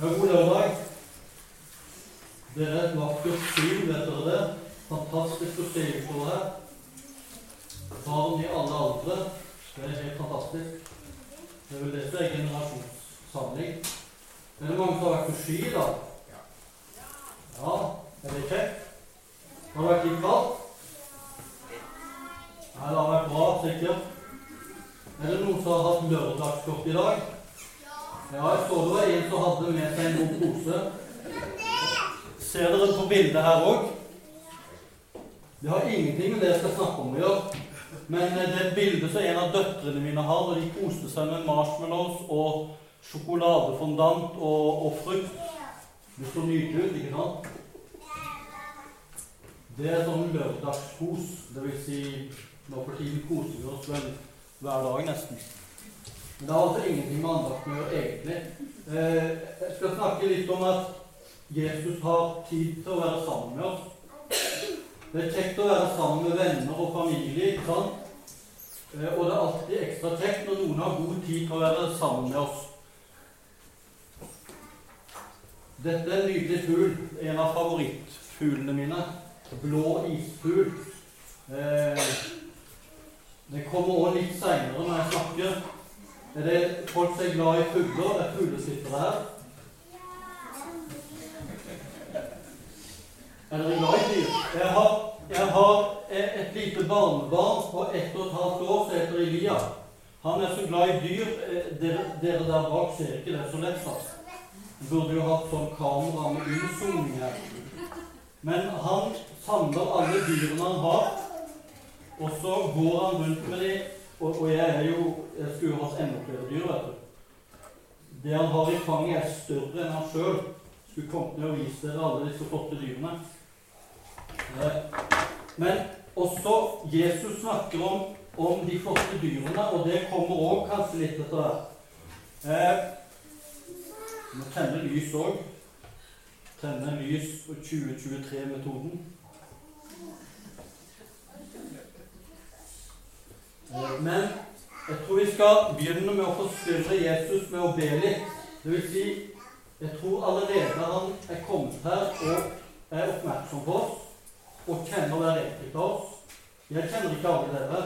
Ja, god lørdag. Det er et vakkert syn, vet dere det? Fantastisk å se utover her. Barn i alle aldre. Det er helt fantastisk. Det er vel dette er generasjonssamling. Er det mange som har vært på ski, da? Ja. Er det kjekt? Har det vært litt kaldt? Nei, det har vært bra, sikkert. Er det noen som har hatt lørdagskort i dag? Ja, jeg så det var en som hadde med seg en god pose. Ser dere på bildet her òg? Det har ingenting med det jeg skal snakke om å gjøre. Men det er et bilde som en av døtrene mine har når de koste seg med marshmallows og sjokoladefondant og, og frukt. Det så nydelig ut, ikke sant? Det er sånn lørdagskos. Det vil si nå for tiden koser vi oss vel hver dag, nesten. Men det har altså ingenting med andakten å gjøre, egentlig. Eh, jeg skal snakke litt om at Jesus har tid til å være sammen med oss. Det er kjekt å være sammen med venner og familie. ikke sant? Eh, og det er alltid ekstra kjekt når noen har god tid til å være sammen med oss. Dette er en nydelig fugl. En av favorittfuglene mine. Blå isfugl. Eh, det kommer òg litt seinere når jeg snakker. Er det folk som er glad i fugler? Det er fuglesittere her. Er dere glad i dyr? Jeg har, jeg har et lite barnebarn på ett og et halvt år som heter Elia. Han er så glad i dyr. Dere, dere der bak ser ikke det så lett. fast. Burde jo hatt sånn kamera med innzooming her. Men han samler alle dyrene han har, og så går han rundt med dem. Og, og jeg er jo Jeg skulle jo hatt enda flere dyr, vet du. Det han har i fanget, er større enn han sjøl. Skulle kommet ned og vist dere alle disse flotte dyrene. Men også Jesus snakker om, om de flotte dyrene, og det kommer òg kanskje litt etter hvert. Eh, vi må tenne lys òg. Tenne lys på 2023-metoden. Men jeg tror vi skal begynne med å forstyrre Jesus med å be litt. Det vil si, jeg tror allerede han er kommet her og er oppmerksom på oss og kjenner hver enkelt av oss. Jeg kjenner ikke alle dere,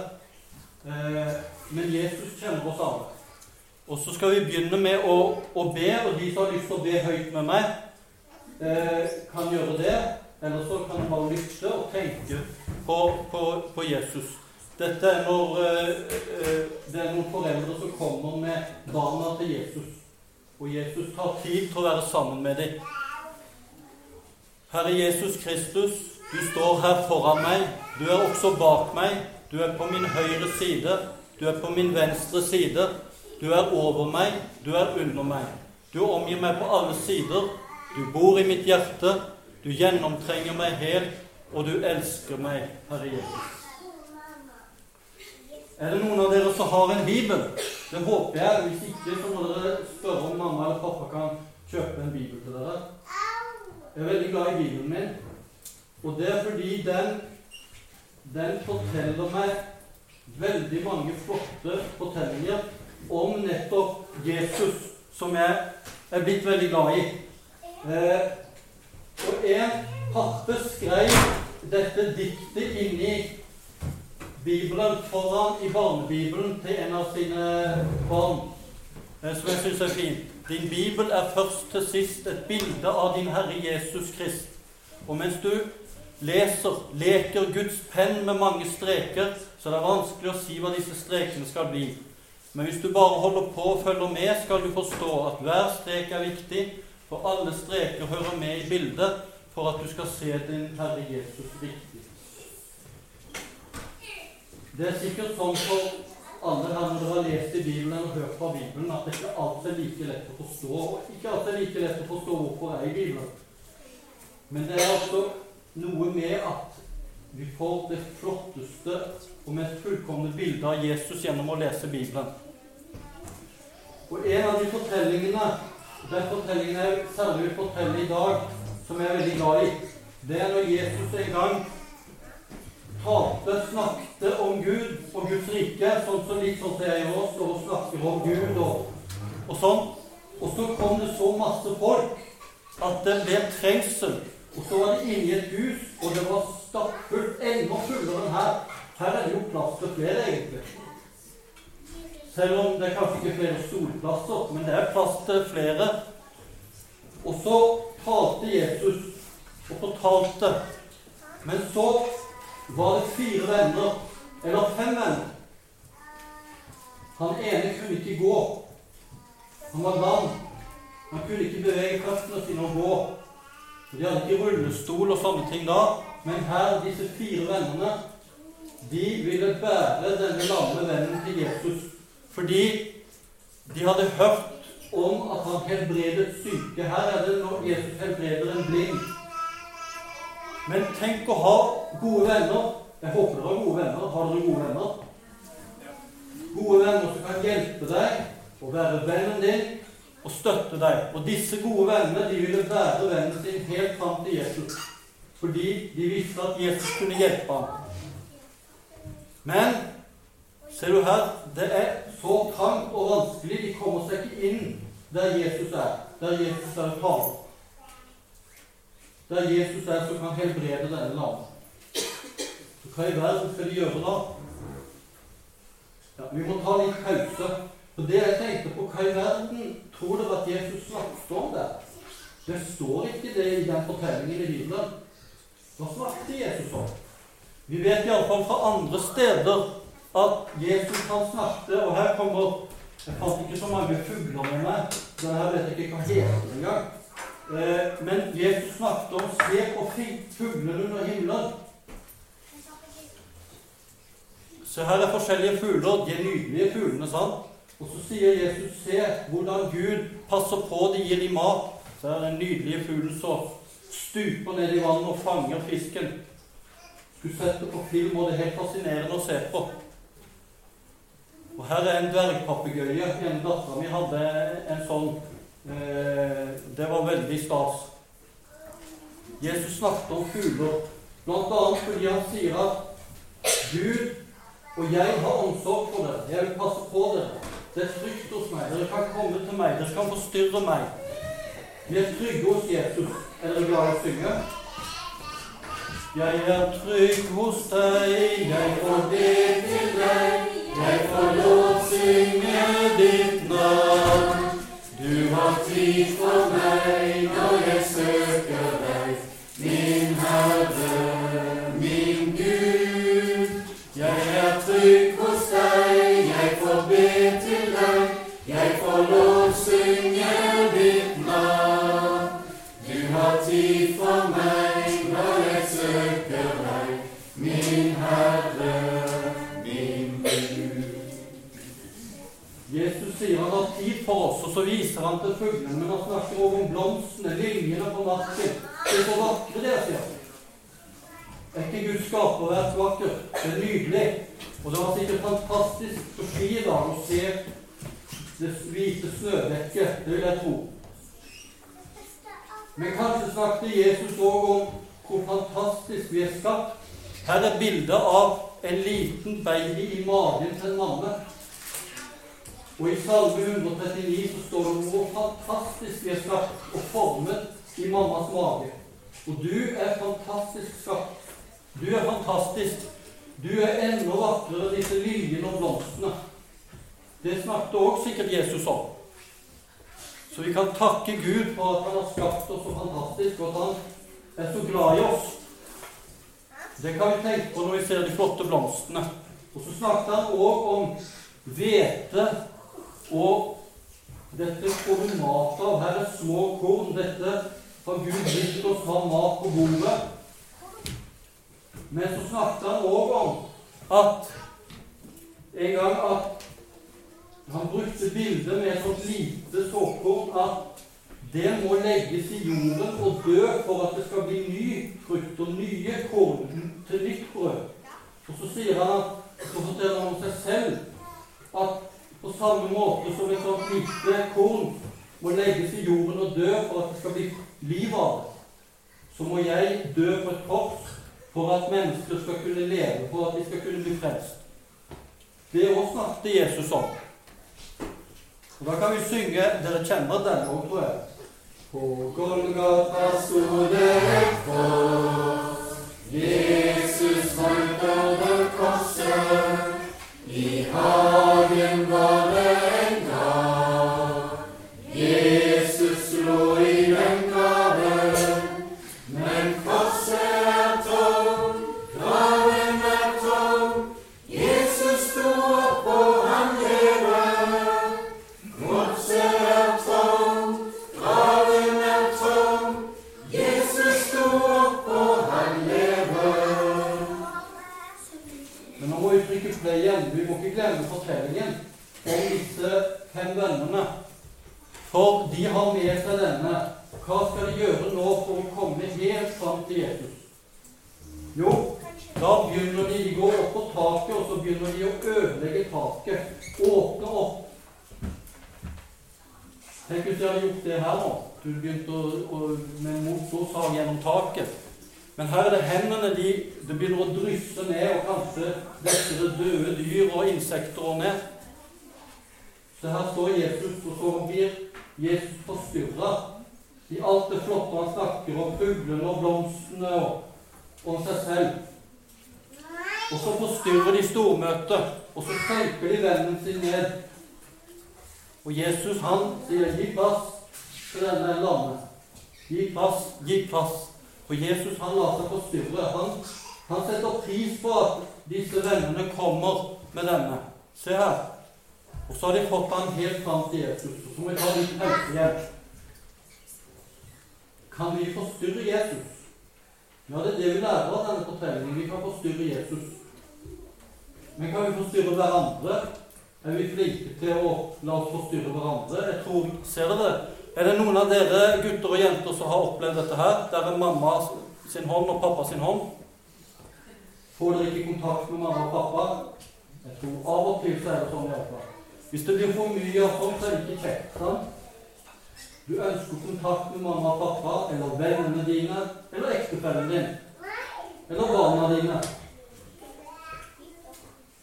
eh, men Jesus kjenner oss alle. Og så skal vi begynne med å, å, be, og de som har lyst til å be høyt med meg, eh, kan gjøre det. Eller så kan du bare lytte og tenke på, på, på Jesus. Dette er når eh, det er noen foreldre som kommer med barna til Jesus. Og Jesus tar tid til å være sammen med dem. Herre Jesus Kristus, du står her foran meg. Du er også bak meg. Du er på min høyre side. Du er på min venstre side. Du er over meg. Du er under meg. Du omgir meg på alle sider. Du bor i mitt hjerte. Du gjennomtrenger meg helt, og du elsker meg, Herre Jesus. Er det noen av dere som har en bibel? Det håper jeg. Hvis ikke, så må dere spørre om mamma eller pappa kan kjøpe en bibel til dere. Jeg er veldig glad i bibelen min. Og det er fordi den, den forteller meg veldig mange flotte fortellinger om nettopp Jesus, som jeg er blitt veldig glad i. Eh, og en parte skrev dette diktet inni Bibelen foran i barnebibelen til en av sine barn, eh, som jeg syns er fint. Din bibel er først til sist et bilde av din Herre Jesus Krist. Og mens du leser, leker Guds penn med mange streker, så det er vanskelig å si hva disse strekene skal bli. Men hvis du bare holder på og følger med, skal du forstå at hver strek er viktig, for alle streker hører med i bildet for at du skal se din Herre Jesus riktig. Det er sikkert sånn for alle her når dere har lest i Bibelen og hørt fra Bibelen, at det ikke alltid er like lett å forstå. Og ikke alltid er like lett å forstå hvorfor jeg er i Bibelen. Men det er altså noe med at vi får det flotteste og mest fullkomne bildet av Jesus gjennom å lese Bibelen. Og en av de fortellingene den fortellingen jeg særlig vil fortelle i dag, som jeg er veldig glad i, det er når Jesus en gang talte, snakket om Gud og Guds rike, sånn som litt sånn som jeg gjør, står og snakker om Gud og, og sånn. Og så kom det så masse folk at det ble trengsel. Og så var det inni et hus, og det var stappfullt. Enda fullere enn her. Her er det jo plass til flere, egentlig. Selv om det er kanskje ikke flere solplasser, men det er plass til flere. Og så talte Jesus og fortalte. Men så var det fire venner, eller fem venner. Han ene kunne ikke gå. Han var lam. Han kunne ikke bevege føttene sine og gå. De hadde ikke rullestol og sånne ting da, men her, disse fire vennene, de ville bære denne lamme vennen til Jesus fordi de hadde hørt om at han helbredet syke. Her er det når Jesus helbreder en blind. Men tenk å ha gode venner. Jeg håper dere har gode venner. Har dere gode venner? Gode venner som kan hjelpe deg og være vennen din og støtte deg. Og disse gode vennene de ville være vennen sin helt fram til Jesus. Fordi de visste at Jesus kunne hjelpe ham. Men ser du her, det er så trangt og vanskelig. De kommer seg ikke inn der Jesus er. Der Jesus er taler. Der Jesus er som kan helbrede det denne Så Hva i verden skal de gjøre da? Ja, vi må ta litt pause. For det jeg tenkte på, hva i verden tror dere at Jesus snakket om der? Det står ikke det i den fortellingen i Bibelen. Hva snakket Jesus om? Vi vet iallfall fra andre steder at Jesus kan snakke, Og her kommer Jeg fant ikke så mange fugler med meg, Denne her vet jeg ikke hva heter engang. Eh, men Jesus snakket om 'se på fuglene under himmelen'. Se her er forskjellige fugler. De er nydelige fuglene, sant? Og så sier Jesus, se hvordan Gud passer på de gir dem mat. Så er den nydelige fuglen som stuper ned i vannet og fanger fisken. Skulle sett det på film, og det er helt fascinerende å se på. Og her er en dvergpapegøye. En dattera mi hadde en sånn. Eh, det var veldig stas. Jesus snakket om fugler, bl.a. fordi han sier at Gud og jeg har omsorg for dere. Jeg vil passe på dere. Det er trygt hos meg. Dere kan komme til meg. Dere kan forstyrre meg. Vi er trygge hos Jesus. Er dere glad i å synge? Jeg er trygg hos deg, jeg får det til har Han om blomstene, liljene på marken. Det er så vakre, det, sier han. Er ikke Guds skaperverk vakkert? Det er nydelig. Og det var sikkert fantastisk på dag å se det hvite snødekket. Det vil jeg tro. Men kanskje snakket Jesus òg om hvor fantastisk vi er skapt. Her er bildet av en liten baby i magen til en mamme. Og i Salme 139 så står det hvor fantastisk vi er skapt og formet i mammas mage. Og du er fantastisk skapt. Du er fantastisk. Du er enda vakrere enn disse lyene og blomstene. Det snakket også sikkert Jesus om. Så vi kan takke Gud for at han har skapt oss så fantastisk, og at han er så glad i oss. Det kan vi tenke på når vi ser de flotte blomstene. Og så snakket han òg om hvete og dette korumater. Her er små korn. Dette har Gud gitt oss fra mat på bordet. Men så snakket han òg om at en gang at han brukte bildet med et sånt lite såkorn at det må legges i jorden og dø for at det skal bli ny frukt og nye korn til nytt brød. Og så sier han at, så forteller han om seg selv at på samme måte som et sånt lite korn må legges i jorden og dø for at det skal bli liv av det, så må jeg dø på et kors for at mennesker skal kunne leve, for at de skal kunne bli frelst. Det òg snakket Jesus om. Og Da kan vi synge Dere kjenner den òg, tror jeg. På Golgata sto det et kors. Begynner de å gå opp på taket, og så begynner de å ødelegge taket. Åpne opp. Tenk hvis de hadde gjort det her nå. Du begynte å, å, med motorsag gjennom taket. Men her er det hendene de, det begynner å drysse ned, og kanskje vekker døde dyr og insekter og ned. Så her står Jesus, og så blir Jesus forstyrra i alt det flotte han snakker om fuglene og blomstene og, og seg selv. Og så forstyrrer de stormøtet, og så senker de vennen sin ned. Og Jesus han sier 'gi plass til denne lamme'. Gi plass, gi plass. For Jesus han lar seg forstyrre. Han, han setter pris på at disse vennene kommer med denne. Se her. Og så har de fått han helt fram til Jesus. Og så må vi ta litt pause igjen. Kan vi forstyrre Jesus? Ja, det er det vi lærer av denne fortellingen. Vi kan forstyrre Jesus. Men kan vi forstyrre hverandre? Er vi flinke til å la oss forstyrre hverandre? Jeg tror, Ser dere det? Er det noen av dere gutter og jenter som har opplevd dette her? Der er mamma sin hånd og pappa sin hånd? Får dere ikke kontakt med mamma og pappa? Jeg tror av og til så er det sånn iallfall. Hvis det blir for mye av sånt, så er det ikke kjekt. sant? Du ønsker kontakt med mamma og pappa, eller vennene dine, eller ektefellen din. Eller barna dine.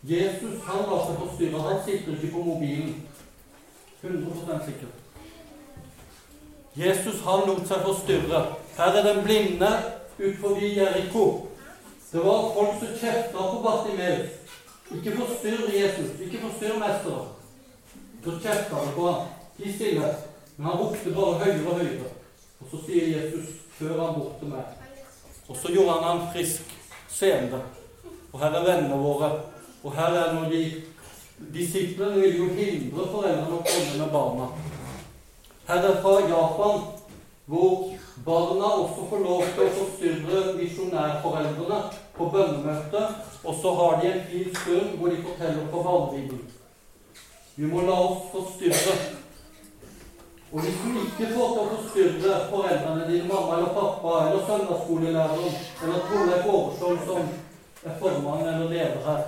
Jesus han la seg forstyrre. Han sitter ikke på mobilen. 100 sikker. Jesus han lot seg forstyrre. Her er den blinde ut forbi Jeriko. Det var folk som kjefta på Bartimeus. Ikke forstyrr Jesus. Ikke forstyrr mesteren. Så kjefta han på ham. Ti stille. Men han ropte bare høyere og høyere. Og så sier Jesus, før han bort til meg. Og så gjorde han han frisk, seende. Og her er vennene våre. Og her er når de Disiplene vil jo hindre foreldrene å komme med barna. Her er fra Japan, hvor barna også får lov til å forstyrre misjonærforeldrene på bønnemøte. Og så har de en fin stund hvor de forteller på barnebibelen. Vi må la oss forstyrre. Og hvis du ikke får til å forstyrre foreldrene dine, mamma eller pappa, eller søndagsskolelæreren, eller Torleif Overskjold, som er formann eller leder her,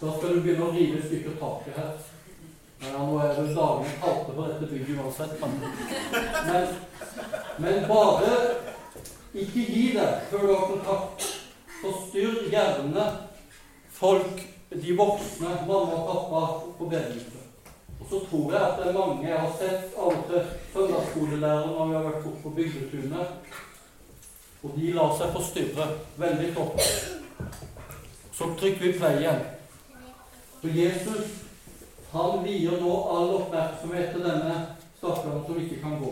da skal du begynne å rive i stykker taket her. Men ja, nå er det dagene kalte for dette bygget uansett. Men, men bare ikke gi det før du har kontakt. Forstyrr gjerne folk, de voksne, mamma og pappa, på bedehuset. Og så tror jeg at det er mange Jeg har sett alle til søndagsskolelærere når vi har vært bort på bygdetunet. Og de lar seg forstyrre veldig godt. Så trykker vi play igjen. For Jesus han vier nå all oppmerksomhet til denne stakkaren som ikke kan gå.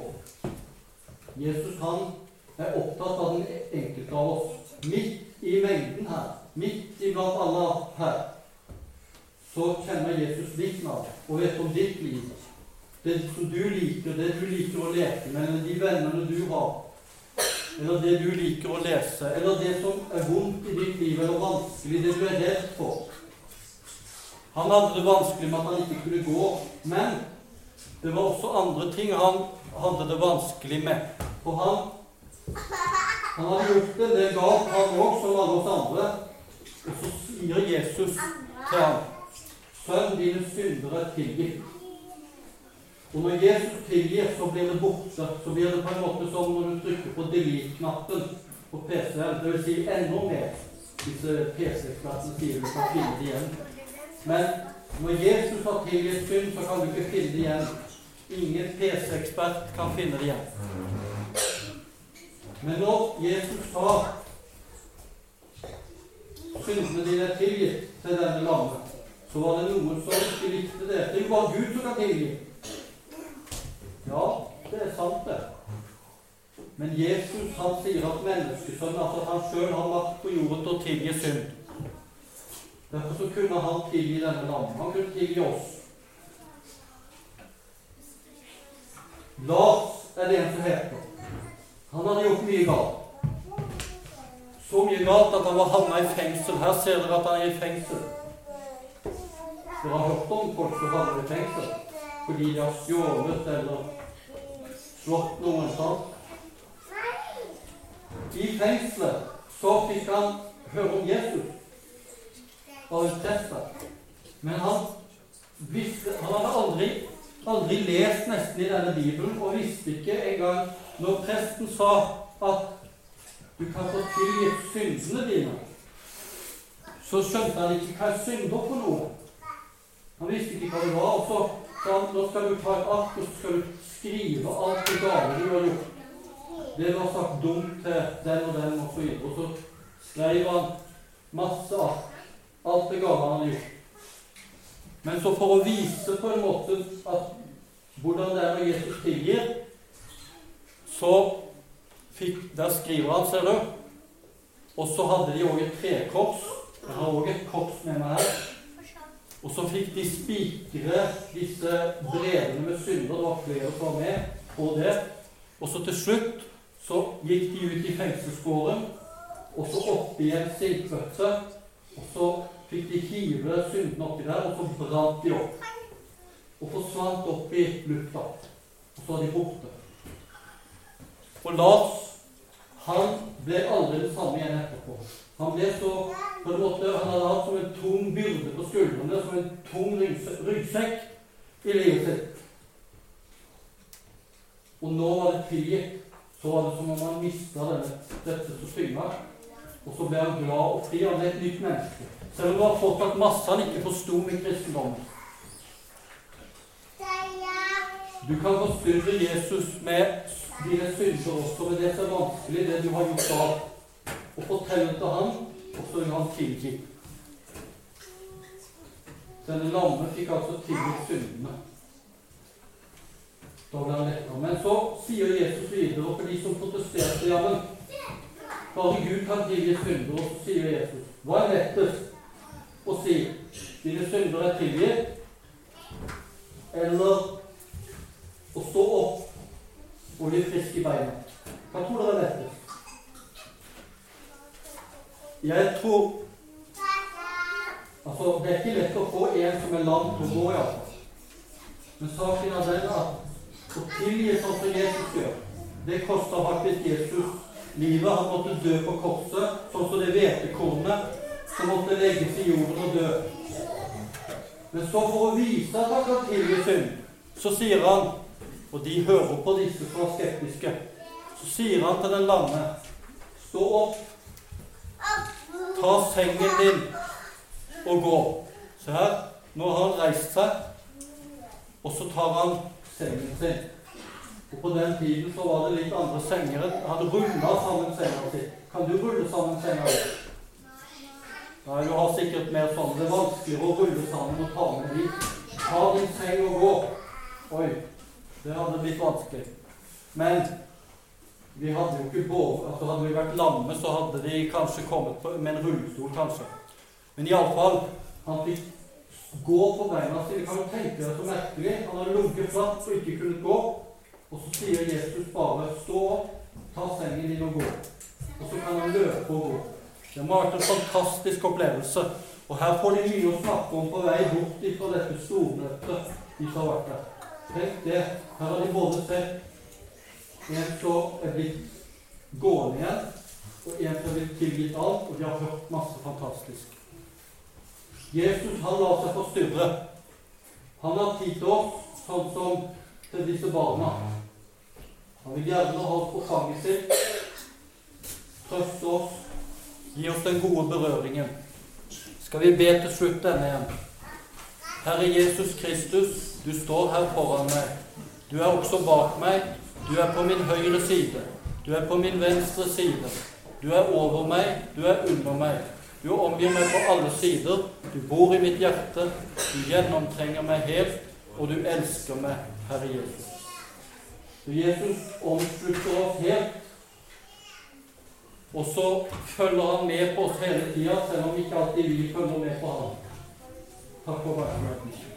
Jesus han er opptatt av den enkelte av oss. Midt i mengden her, midt iblant alle her, så kjenner Jesus ditt navn og vet om ditt liv. Det som du liker, det du liker å leke med, eller de vennene du har, eller det du liker å lese, eller det som er vondt i ditt liv, eller vanskelig, det du er redd for. Han hadde det vanskelig med at han ikke kunne gå, men det var også andre ting han hadde det vanskelig med. For han, han hadde gjort en del galt, han òg, som alle oss andre. Og så sier Jesus til ham, 'Sønn, dine syndere tilgir'. Og når Jesus tilgir, så blir det borte. Så blir det på en måte som når du trykker på delete-knappen på PC-en. Vil si enda mer. Disse PC-ekspertene sier du kan finne det igjen. Men Når Jesus har tilgitt synd, så kan du ikke finne det igjen. Ingen PC-ekspert kan finne det igjen. Men når Jesus sa syndene dine er tilgitt til denne lammet, så var det noen som ikke likte det. Det er jo bare Gud som kan tilgi. Ja, det er sant, det. Men Jesus han sier at menneskesønnen, altså at han sjøl har makt på jorden til å tilgi synd. Derfor så kunne han tilgi denne lammet. Han kunne tilgi oss. Lars er det en som heter. Han hadde gjort mye galt. Så mye galt at han var havna i fengsel. Her ser dere at han er i fengsel. Dere har hørt om folk som havner i fengsel fordi de har stjålet eller slått noen. sant? I fengselet så fikk han høre om Jesus en. Men han, visste, han hadde aldri, aldri lest nesten i denne bibelen og visste ikke engang når presten sa at du kan få tilgitt syndene dine, så skjønte han ikke hva synder for noe. Han visste ikke hva det var. Og så nå skal du ta et ark og så skal du skrive alt det gale du har gjort. Det var sagt dumt til den og den så. Og så skrev han masse ark. Alt det gale han hadde gjort. Men så for å vise på en måte at hvordan det er når Jesus tilgir, så fikk Der skriver han, ser du. Og så hadde de òg et trekors. Jeg har òg et kors med meg her. Og så fikk de spikre disse brevene med synder. Det var flere som var med på det. Og så til slutt så gikk de ut i fengselsgården, og så oppi en silkebøtte. Og så fikk de hive syndene oppi der, og så brant de opp. Og forsvant opp i lufta. Og så var de borte. Og Lars han ble aldri det samme igjen etterpå. Han ble så på en måte, han hadde hatt som en tung byrde på skuldrene, som en tung ryggsekk i livet sitt. Og nå var det tilgitt så var det som om han mista dette som tynga. Og så ble han glad og fri. Han ble et nytt menneske. Selv om det var fortsatt masse han ikke forsto med kristendommen. Du kan forstyrre Jesus med dine synder også, med det som er vanskelig, det du har gjort da. Og fortelle til ham, og så vil han tilgi. Denne lamme fikk altså tilgitt syndene. Men så sier Jesus videre for de som protesterte ja, men bare Gud kan tilgi synder. Og så sier Jesus hva er lettest å si? Dine synder er tilgitt? Eller å stå opp og bli frisk i beina? Hva tror dere er lettest? Jeg tror Altså, det er ikke lett å få en som er lam til å gå, ja. Men saken er den at å tilgi sånn som Jesus gjør. Det koster faktisk Jesus livet. Han måtte dø på korset, sånn som det hvetekornet som måtte legges i jorden og dø. Men så for å vise at han kan tilgi synd, så sier han Og de hører på disse som er skeptiske. Så sier han til den lamme Stå opp. Ta sengen din og gå. Se her. Nå har han reist seg, og så tar han sengen sin. Og På den tiden så var det litt andre senger. Han hadde rulla sammen senga si. Kan du rulle sammen senga di? Nei, du har sikkert mer sånn. Det er vanskeligere å rulle sammen og ta med dit. Ta din seng og gå. Oi, det hadde blitt vanskelig. Men vi hadde jo ikke båre. Altså, hadde vi vært lamme, så hadde de kanskje kommet på, med en rullestol, kanskje. Men iallfall, han fikk gå på beina sine. Kan du tenke deg så merkelig? Han hadde ligget flatt og ikke kunnet gå. Og så sier Jesus bare 'stå ta sengen din og gå'. Og så kan han løpe og gå. Det må ha vært en fantastisk opplevelse. Og her får de mye å snakke om på vei bort fra dette stormøtet de har vært der. Tenk det. Her har de både sett en som er blitt gående igjen, og en som er blitt tilgitt alt, og de har hørt masse fantastisk. Jesus han lar seg forstyrre. Han har tid til oss, sånn som til disse barna. Han vil gjerne ha oss på fanget sitt, trøste oss, gi oss den gode berøringen. Skal vi be til slutt denne igjen? Herre Jesus Kristus, du står her foran meg. Du er også bak meg. Du er på min høyre side. Du er på min venstre side. Du er over meg. Du er under meg. Du omgir meg på alle sider. Du bor i mitt hjerte. Du gjennomtrenger meg helt, og du elsker meg, Herre Jesus. Så Jesus omslutter oss helt. Og så følger han med på oss hele tida, selv om ikke alltid vi følger med på ham. Takk for oppmerksomheten.